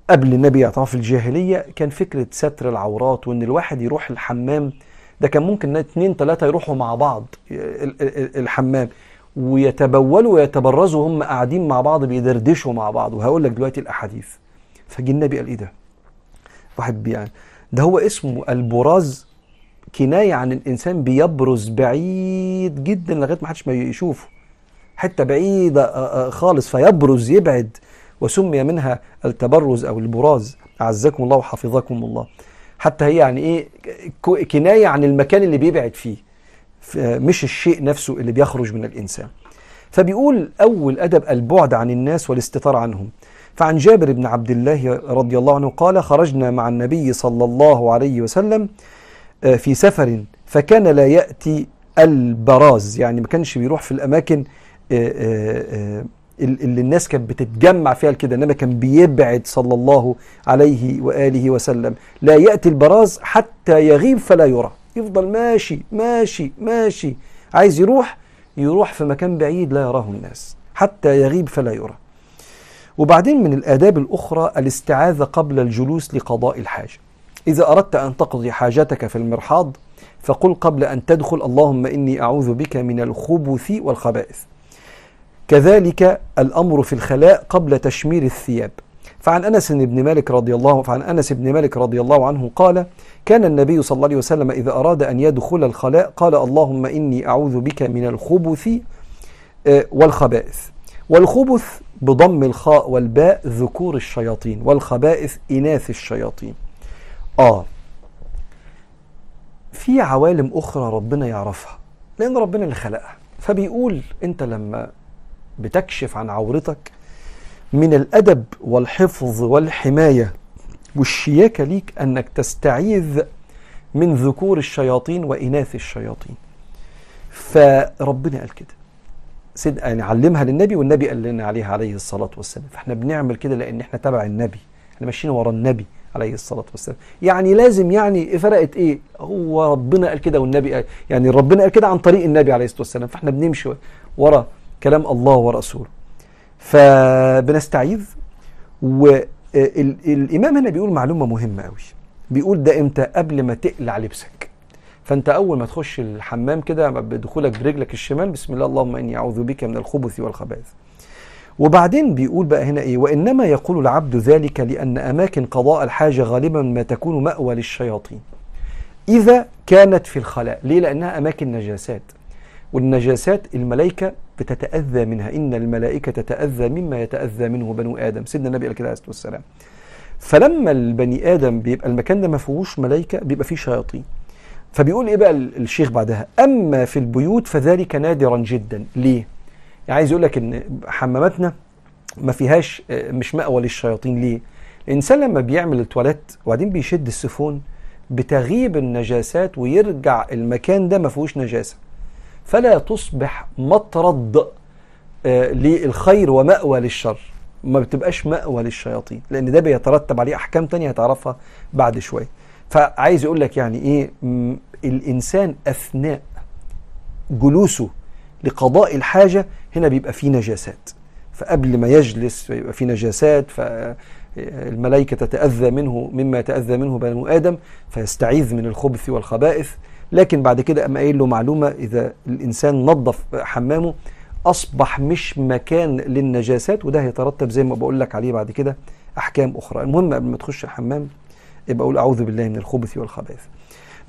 قبل النبي يعتبر في الجاهلية كان فكرة ستر العورات وإن الواحد يروح الحمام ده كان ممكن اتنين تلاتة يروحوا مع بعض الحمام ويتبولوا ويتبرزوا هم قاعدين مع بعض بيدردشوا مع بعض. وهقول لك دلوقتي الأحاديث. فجي النبي قال إيه ده؟ واحد يعني ده هو اسمه البراز كناية عن الإنسان بيبرز بعيد جدا لغاية ما حدش ما يشوفه. حتة بعيدة خالص فيبرز يبعد وسمي منها التبرز أو البراز. أعزكم الله وحفظكم الله. حتى هي يعني إيه كناية عن المكان اللي بيبعد فيه. مش الشيء نفسه اللي بيخرج من الإنسان. فبيقول أول أدب البعد عن الناس والاستتار عنهم. فعن جابر بن عبد الله رضي الله عنه قال خرجنا مع النبي صلى الله عليه وسلم في سفر فكان لا يأتي البراز. يعني ما كانش بيروح في الأماكن اللي الناس كانت بتتجمع فيها كده انما كان بيبعد صلى الله عليه وآله وسلم. لا يأتي البراز حتى يغيب فلا يرى. يفضل ماشي ماشي ماشي. عايز يروح يروح في مكان بعيد لا يراه الناس. حتى يغيب فلا يرى. وبعدين من الآداب الأخرى الاستعاذة قبل الجلوس لقضاء الحاجة. إذا أردت أن تقضي حاجتك في المرحاض فقل قبل أن تدخل اللهم إني أعوذ بك من الخبث والخبائث. كذلك الأمر في الخلاء قبل تشمير الثياب. فعن أنس بن مالك رضي الله فعن أنس بن مالك رضي الله عنه قال كان النبي صلى الله عليه وسلم إذا أراد أن يدخل الخلاء قال اللهم إني أعوذ بك من الخبث والخبائث. والخبث بضم الخاء والباء ذكور الشياطين والخبائث إناث الشياطين. آه. في عوالم أخرى ربنا يعرفها لأن ربنا اللي خلقها. فبيقول أنت لما بتكشف عن عورتك من الأدب والحفظ والحماية. والشياكة ليك أنك تستعيذ من ذكور الشياطين وإناث الشياطين. فربنا قال كده. سيد يعني علمها للنبي والنبي قال لنا عليها عليه الصلاة والسلام. فإحنا بنعمل كده لأن إحنا تبع النبي. إحنا ماشيين ورا النبي عليه الصلاة والسلام. يعني لازم يعني فرقت إيه؟ هو ربنا قال كده والنبي قال يعني ربنا قال كده عن طريق النبي عليه الصلاة والسلام. فإحنا بنمشي ورا كلام الله ورسوله. فبنستعيذ. والإمام هنا بيقول معلومة مهمة قوي بيقول ده إمتى؟ قبل ما تقلع لبسك. فأنت أول ما تخش الحمام كده بدخولك برجلك الشمال بسم الله اللهم إني أعوذ بك من الخبث والخبائث. وبعدين بيقول بقى هنا إيه؟ وإنما يقول العبد ذلك لأن أماكن قضاء الحاجة غالبا ما تكون مأوى للشياطين. إذا كانت في الخلاء. ليه؟ لأنها أماكن نجاسات. والنجاسات الملائكة بتتأذى منها. إن الملائكة تتأذى مما يتأذى منه بنو آدم. سيدنا النبي قال كده عليه الصلاة والسلام. فلما البني آدم بيبقى المكان ده ما فيهوش ملائكة بيبقى فيه شياطين. فبيقول إيه بقى الشيخ بعدها؟ أما في البيوت فذلك نادرا جدا. ليه؟ يعني عايز يقول لك إن حماماتنا ما فيهاش مش مأوى للشياطين. ليه؟ الإنسان لما بيعمل التواليت وبعدين بيشد السيفون بتغيب النجاسات ويرجع المكان ده ما فيهوش نجاسة. فلا تصبح مطرد للخير ومأوى للشر. ما بتبقاش مأوى للشياطين لأن ده بيترتب عليه أحكام تانية هتعرفها بعد شوية. فعايز يقول لك يعني إيه؟ الإنسان أثناء جلوسه لقضاء الحاجة هنا بيبقى فيه نجاسات. فقبل ما يجلس يبقى فيه نجاسات فالملائكه تتأذى منه مما يتأذى منه بنو آدم فيستعيذ من الخبث والخبائث. لكن بعد كده اما قايل له معلومة إذا الإنسان نظف حمامه أصبح مش مكان للنجاسات وده هيترتب زي ما بقول لك عليه بعد كده أحكام أخرى. المهم قبل ما تخش الحمام يبقى أقول أعوذ بالله من الخبث والخبائث.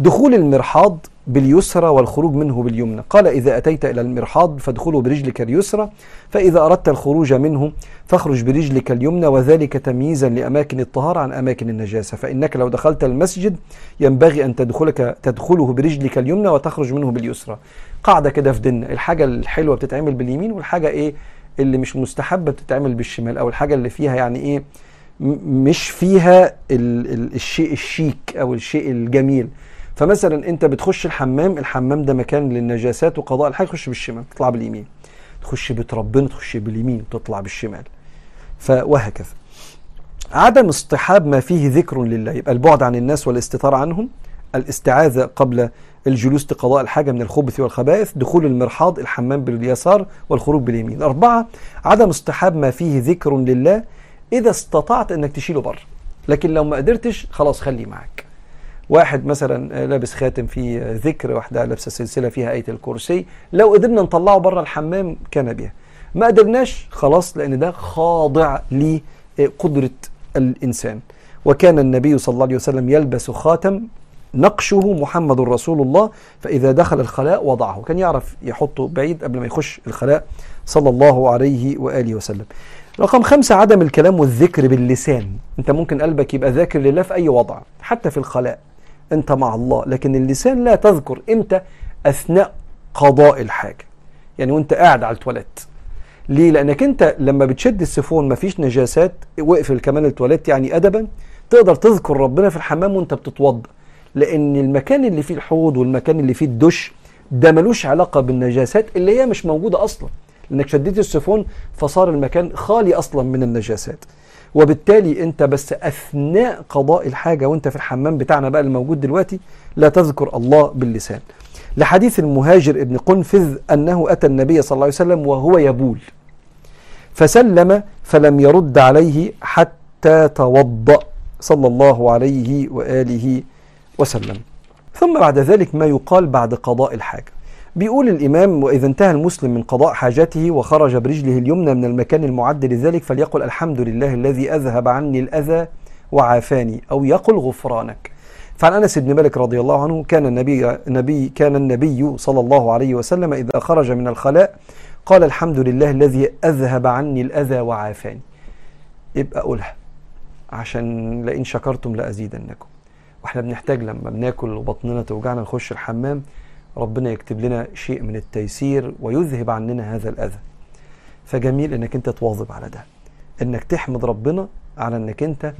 دخول المرحاض باليسرى والخروج منه باليمنى. قال إذا أتيت إلى المرحاض فادخله برجلك اليسرى فإذا أردت الخروج منه فاخرج برجلك اليمنى وذلك تمييزا لأماكن الطهارة عن أماكن النجاسة. فإنك لو دخلت المسجد ينبغي أن تدخلك تدخله برجلك اليمنى وتخرج منه باليسرى. قاعدة كده في ديننا الحاجة الحلوة بتتعمل باليمين والحاجة إيه اللي مش مستحبة بتتعمل بالشمال أو الحاجة اللي فيها يعني إيه مش فيها ال ال الشيء الشيك أو الشيء الجميل. فمثلا أنت بتخش الحمام الحمام ده مكان للنجاسات وقضاء الحاجة تخش بالشمال تطلع باليمين. تخش بيت ربنا تخش باليمين تطلع بالشمال. فوهكذا. عدم اصطحاب ما فيه ذكر لله. يبقى البعد عن الناس والاستتار عنهم الاستعاذة قبل الجلوس لقضاء الحاجة من الخبث والخبائث دخول المرحاض الحمام باليسار والخروج باليمين. أربعة عدم اصطحاب ما فيه ذكر لله. إذا استطعت أنك تشيله بره. لكن لو ما قدرتش خلاص خليه معك واحد مثلا لابس خاتم فيه ذكر واحدة لابسة سلسلة فيها آية الكرسي لو قدرنا نطلعه بره الحمام كان بها. ما قدرناش خلاص لأن ده خاضع لقدرة الإنسان. وكان النبي صلى الله عليه وسلم يلبس خاتم نقشه محمد رسول الله فإذا دخل الخلاء وضعه. كان يعرف يحطه بعيد قبل ما يخش الخلاء صلى الله عليه وآله وسلم. رقم خمسة عدم الكلام والذكر باللسان. أنت ممكن قلبك يبقى ذاكر لله في أي وضع حتى في الخلاء. أنت مع الله. لكن اللسان لا تذكر إمتى أثناء قضاء الحاجة. يعني وأنت قاعد على التواليت. ليه؟ لأنك أنت لما بتشد السيفون مفيش نجاسات واقفل كمان التواليت يعني ادبا تقدر تذكر ربنا في الحمام وأنت بتتوضأ. لأن المكان اللي فيه الحوض والمكان اللي فيه الدش ده ملوش علاقة بالنجاسات اللي هي مش موجودة أصلا. لأنك شديت السيفون فصار المكان خالي أصلا من النجاسات. وبالتالي انت بس اثناء قضاء الحاجة وانت في الحمام بتاعنا بقى الموجود دلوقتي لا تذكر الله باللسان. لحديث المهاجر ابن قنفذ انه اتى النبي صلى الله عليه وسلم وهو يبول. فسلم فلم يرد عليه حتى توضأ صلى الله عليه وآله وسلم. ثم بعد ذلك ما يقال بعد قضاء الحاجة. بيقول الإمام وإذا انتهى المسلم من قضاء حاجته وخرج برجله اليمنى من المكان المعد لذلك فليقل الحمد لله الذي أذهب عني الأذى وعافاني أو يقل غفرانك. فعن أنس بن مالك رضي الله عنه كان النبي, النبي كان النبي صلى الله عليه وسلم إذا خرج من الخلاء قال الحمد لله الذي أذهب عني الأذى وعافاني. يبقى قولها عشان لئن شكرتم لأزيدنكم. وإحنا بنحتاج لما بناكل وبطننا توجعنا نخش الحمام ربنا يكتب لنا شيء من التيسير ويذهب عننا هذا الأذى. فجميل إنك أنت تواظب على ده. إنك تحمد ربنا على إنك أنت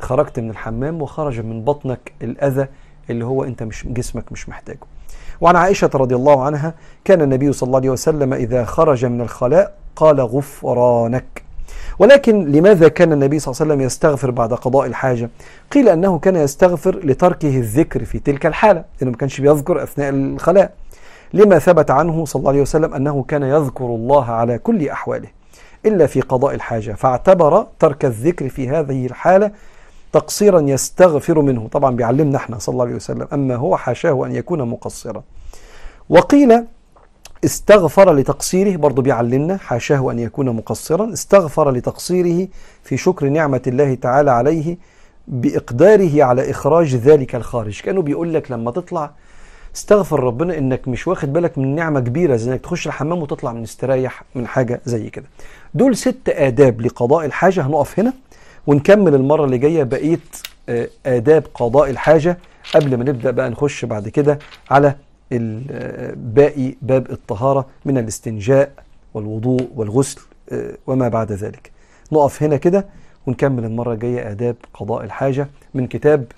خرجت من الحمام وخرج من بطنك الأذى اللي هو أنت مش جسمك مش محتاجه. وعن عائشة رضي الله عنها كان النبي صلى الله عليه وسلم إذا خرج من الخلاء قال غفرانك. ولكن لماذا كان النبي صلى الله عليه وسلم يستغفر بعد قضاء الحاجة؟ قيل أنه كان يستغفر لتركه الذكر في تلك الحالة لأنه ما كانش بيذكر أثناء الخلاء. لما ثبت عنه صلى الله عليه وسلم أنه كان يذكر الله على كل أحواله إلا في قضاء الحاجة فاعتبر ترك الذكر في هذه الحالة تقصيرا يستغفر منه. طبعا بيعلمنا إحنا صلى الله عليه وسلم أما هو حاشاه أن يكون مقصرا. وقيل استغفر لتقصيره برضه بيعلمنا حاشاه أن يكون مقصرا. استغفر لتقصيره في شكر نعمة الله تعالى عليه بإقداره على إخراج ذلك الخارج. كأنه بيقول لك لما تطلع استغفر ربنا إنك مش واخد بالك من نعمة كبيرة زي إنك تخش الحمام وتطلع مستريح من حاجة زي كده. دول ست آداب لقضاء الحاجة. هنقف هنا ونكمل المرة اللي جاية بقية آداب قضاء الحاجة. قبل ما نبدأ بقى نخش بعد كده على باقي باب الطهارة من الاستنجاء والوضوء والغسل وما بعد ذلك. نقف هنا كده ونكمل المرة الجاية آداب قضاء الحاجة من كتاب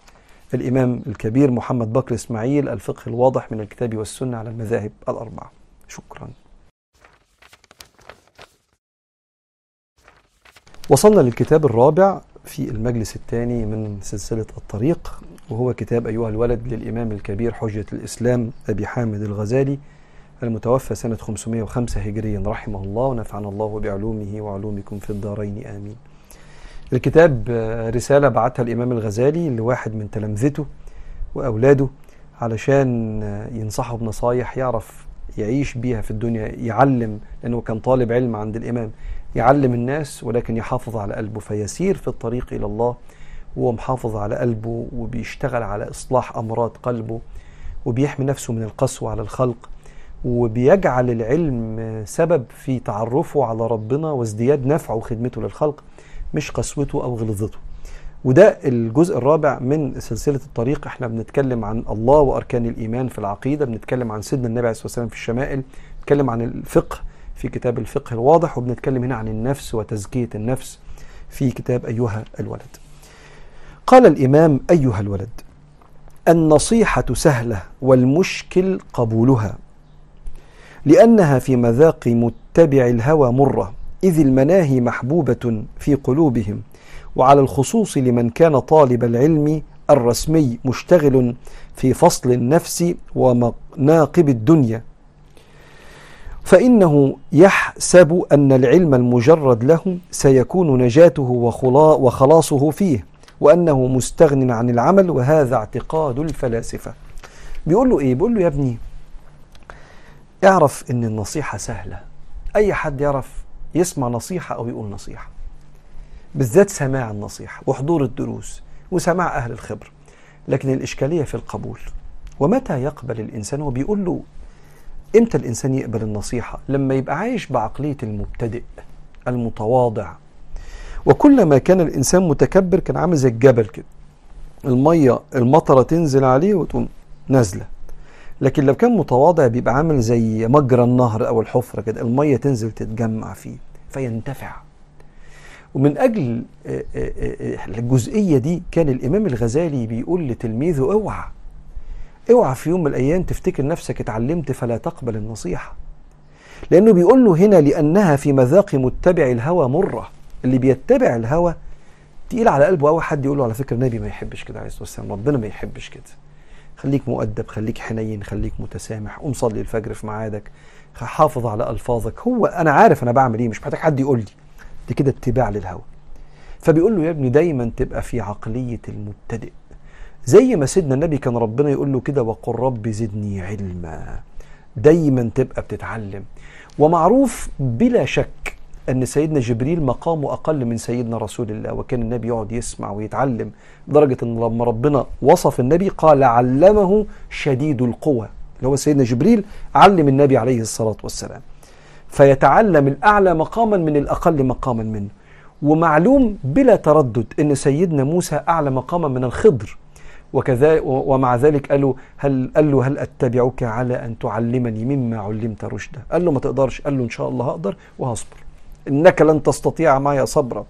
الإمام الكبير محمد بكر إسماعيل الفقه الواضح من الكتاب والسنة على المذاهب الأربعة. شكرا. وصلنا للكتاب الرابع في المجلس الثاني من سلسلة الطريق. وهو كتاب أيها الولد للإمام الكبير حجة الإسلام أبي حامد الغزالي المتوفى سنة 505 هجريا رحمه الله ونفعنا الله بعلومه وعلومكم في الدارين آمين. الكتاب رسالة بعتها الإمام الغزالي لواحد من تلامذته وأولاده علشان ينصحه بنصايح يعرف يعيش بيها في الدنيا يعلم لأنه كان طالب علم عند الإمام يعلم الناس ولكن يحافظ على قلبه فيسير في الطريق إلى الله وهو محافظ على قلبه وبيشتغل على إصلاح أمراض قلبه وبيحمي نفسه من القسوة على الخلق وبيجعل العلم سبب في تعرفه على ربنا وازدياد نفعه وخدمته للخلق مش قسوته أو غلظته. وده الجزء الرابع من سلسلة الطريق. إحنا بنتكلم عن الله وأركان الإيمان في العقيدة بنتكلم عن سيدنا النبي عليه الصلاة والسلام في الشمائل بنتكلم عن الفقه في كتاب الفقه الواضح وبنتكلم هنا عن النفس وتزكية النفس في كتاب أيها الولد. قال الإمام أيها الولد النصيحة سهلة والمشكل قبولها لأنها في مذاق متبع الهوى مرة إذ المناهي محبوبة في قلوبهم وعلى الخصوص لمن كان طالب العلم الرسمي مشتغل في فصل النفس ومناقب الدنيا. فإنه يحسب أن العلم المجرد له سيكون نجاته وخلاصه فيه. وأنه مستغن عن العمل وهذا اعتقاد الفلاسفة. بيقول له إيه؟ بيقول له يا ابني اعرف أن النصيحة سهلة. أي حد يعرف يسمع نصيحة أو يقول نصيحة بالذات سماع النصيحة وحضور الدروس وسماع أهل الخبر. لكن الإشكالية في القبول ومتى يقبل الإنسان؟ وبيقول له إمتى الإنسان يقبل النصيحة؟ لما يبقى عايش بعقلية المبتدئ المتواضع. وكلما كان الإنسان متكبر كان عامل زي الجبل كده. المية المطرة تنزل عليه وتقوم نازلة. لكن لو كان متواضع بيبقى عامل زي مجرى النهر أو الحفرة كده المية تنزل تتجمع فيه فينتفع. ومن أجل الجزئية دي كان الإمام الغزالي بيقول لتلميذه أوعى أوعى في يوم من الأيام تفتكر نفسك اتعلمت فلا تقبل النصيحة. لأنه بيقول له هنا لأنها في مذاق متبع الهوى مرة. اللي بيتبع الهوى تقيل على قلبه أول حد يقول له على فكرة النبي ما يحبش كده عليه الصلاة والسلام. ربنا ما يحبش كده. خليك مؤدب خليك حنين خليك متسامح. قوم صلي الفجر في ميعادك. حافظ على ألفاظك. هو أنا عارف أنا بعمل إيه مش محتاج حد يقول لي. دي كده اتباع للهوى. فبيقول له يا ابني دايما تبقى في عقلية المبتدئ. زي ما سيدنا النبي كان ربنا يقول له كده وقل رب زدني علما. دايما تبقى بتتعلم. ومعروف بلا شك أن سيدنا جبريل مقامه أقل من سيدنا رسول الله وكان النبي يقعد يسمع ويتعلم لدرجه إن لما ربنا وصف النبي قال علمه شديد القوى اللي هو سيدنا جبريل علم النبي عليه الصلاة والسلام. فيتعلم الأعلى مقاما من الأقل مقاما منه. ومعلوم بلا تردد أن سيدنا موسى أعلى مقاما من الخضر. وكذا ومع ذلك قال له هل قال له هل أتبعك على أن تعلمني مما علمت رشدا؟ قال له ما تقدرش. قال له إن شاء الله هقدر وهصبر. إنك لن تستطيع معي صبرا.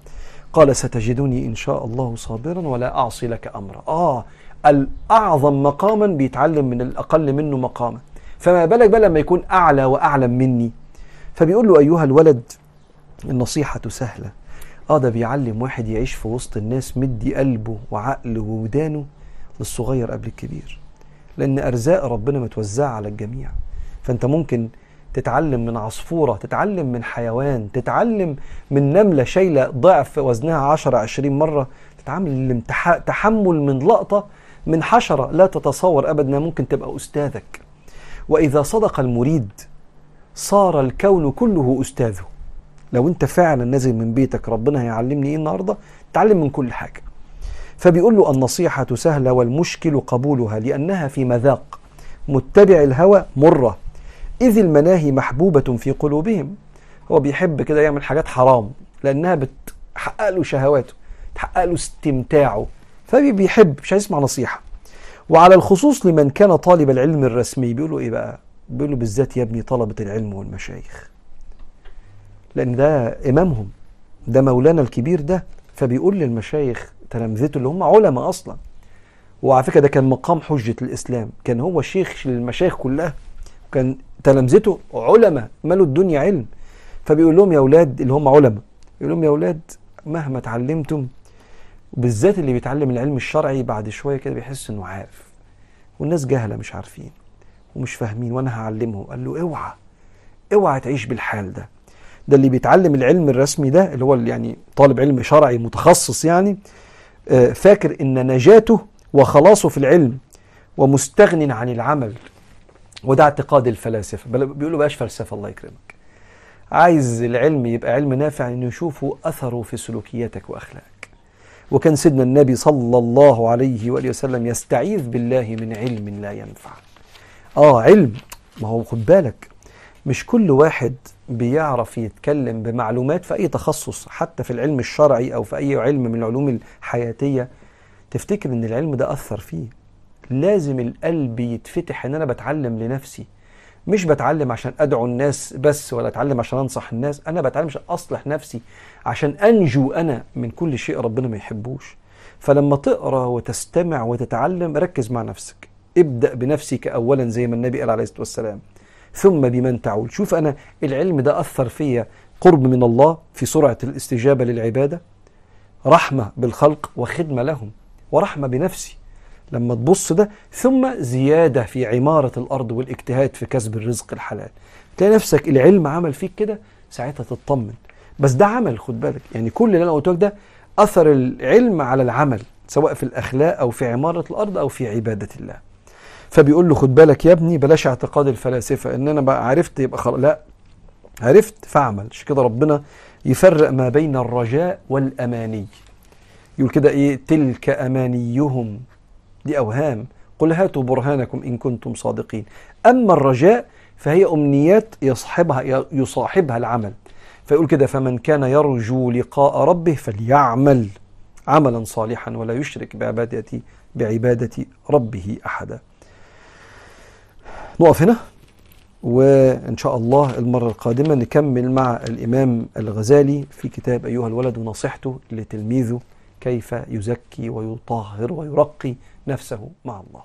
قال ستجدني إن شاء الله صابرا ولا أعصي لك أمرا. آه الأعظم مقاما بيتعلم من الأقل منه مقاما. فما بالك بقى لما يكون أعلى وأعلم مني؟ فبيقول له أيها الولد النصيحة سهلة. آه ده بيعلم واحد يعيش في وسط الناس مدي قلبه وعقله وودانه للصغير قبل الكبير. لأن أرزاق ربنا متوزعة على الجميع. فأنت ممكن تتعلم من عصفورة تتعلم من حيوان تتعلم من نملة شايلة ضعف وزنها 10 20 مرة تتعامل تحمل من لقطة من حشرة لا تتصور ابدا ممكن تبقى أستاذك. وإذا صدق المريد صار الكون كله أستاذه. لو أنت فعلا نازل من بيتك ربنا هيعلمني إيه النهارده؟ تعلم من كل حاجة. فبيقول له النصيحة سهلة والمشكل قبولها لأنها في مذاق. متبع الهوى مرة. إذ المناهي محبوبة في قلوبهم. هو بيحب كده يعمل حاجات حرام لأنها بتحقق له شهواته تحقق له استمتاعه. فبيحب مش هيسمع نصيحة. وعلى الخصوص لمن كان طالب العلم الرسمي بيقولوا إيه بقى؟ بيقولوا بالذات يا ابني طلبة العلم والمشايخ. لأن ده إمامهم ده مولانا الكبير ده. فبيقول للمشايخ تلامذته اللي هم علماء أصلا. وعلى فكرة ده كان مقام حجة الإسلام. كان هو الشيخ للمشايخ كلها. وكان تلامذته علماء مالوا الدنيا علم. فبيقول لهم يا أولاد اللي هم علماء يقول لهم يا أولاد مهما اتعلمتم وبالذات اللي بيتعلم العلم الشرعي بعد شوية كده بيحس إنه عارف. والناس جهلة مش عارفين ومش فاهمين وأنا هعلمهم. قال له اوعى اوعى تعيش بالحال ده. ده اللي بيتعلم العلم الرسمي ده اللي هو يعني طالب علم شرعي متخصص يعني فاكر إن نجاته وخلاصه في العلم ومستغن عن العمل. وده اعتقاد الفلاسفة. بيقولوا بقاش فلسفة الله يكرمك. عايز العلم يبقى علم نافع إنه يشوفوا أثره في سلوكياتك وأخلاقك. وكان سيدنا النبي صلى الله عليه وآله وسلم يستعيذ بالله من علم لا ينفع. آه علم. ما هو خد بالك مش كل واحد بيعرف يتكلم بمعلومات في أي تخصص حتى في العلم الشرعي أو في أي علم من العلوم الحياتية. تفتكر إن العلم ده أثر فيه؟ لازم القلب يتفتح إن أنا بتعلم لنفسي. مش بتعلم عشان أدعو الناس بس ولا أتعلم عشان أنصح الناس. أنا بتعلم عشان أصلح نفسي عشان أنجو أنا من كل شيء ربنا ما يحبوش. فلما تقرأ وتستمع وتتعلم ركز مع نفسك. ابدأ بنفسك اولا زي ما النبي قال عليه الصلاة والسلام. ثم بمن تعول شوف أنا العلم ده أثر فيا قرب من الله في سرعة الاستجابة للعبادة؟ رحمة بالخلق وخدمة لهم. ورحمة بنفسي. لما تبص ده ثم زيادة في عمارة الأرض والاجتهاد في كسب الرزق الحلال. تلاقي نفسك العلم عمل فيك كده ساعتها تطمن. بس ده عمل خد بالك. يعني كل اللي أنا قلته لك ده أثر العلم على العمل سواء في الأخلاق أو في عمارة الأرض أو في عبادة الله. فبيقول له خد بالك يا ابني بلاش اعتقاد الفلاسفة إن أنا بقى عرفت يبقى خلاص. لا عرفت فاعمل. مش كده ربنا يفرق ما بين الرجاء والأماني. يقول كده إيه؟ تلك أمانيهم دي اوهام قل هاتوا برهانكم إن كنتم صادقين. أما الرجاء فهي أمنيات يصحبها يصاحبها العمل. فيقول كده فمن كان يرجو لقاء ربه فليعمل عملا صالحا ولا يشرك بعبادة بعبادة ربه أحدا. نقف هنا وإن شاء الله المرة القادمة نكمل مع الإمام الغزالي في كتاب أيها الولد ونصيحته لتلميذه كيف يزكي ويطهر ويرقي نفسه مع الله.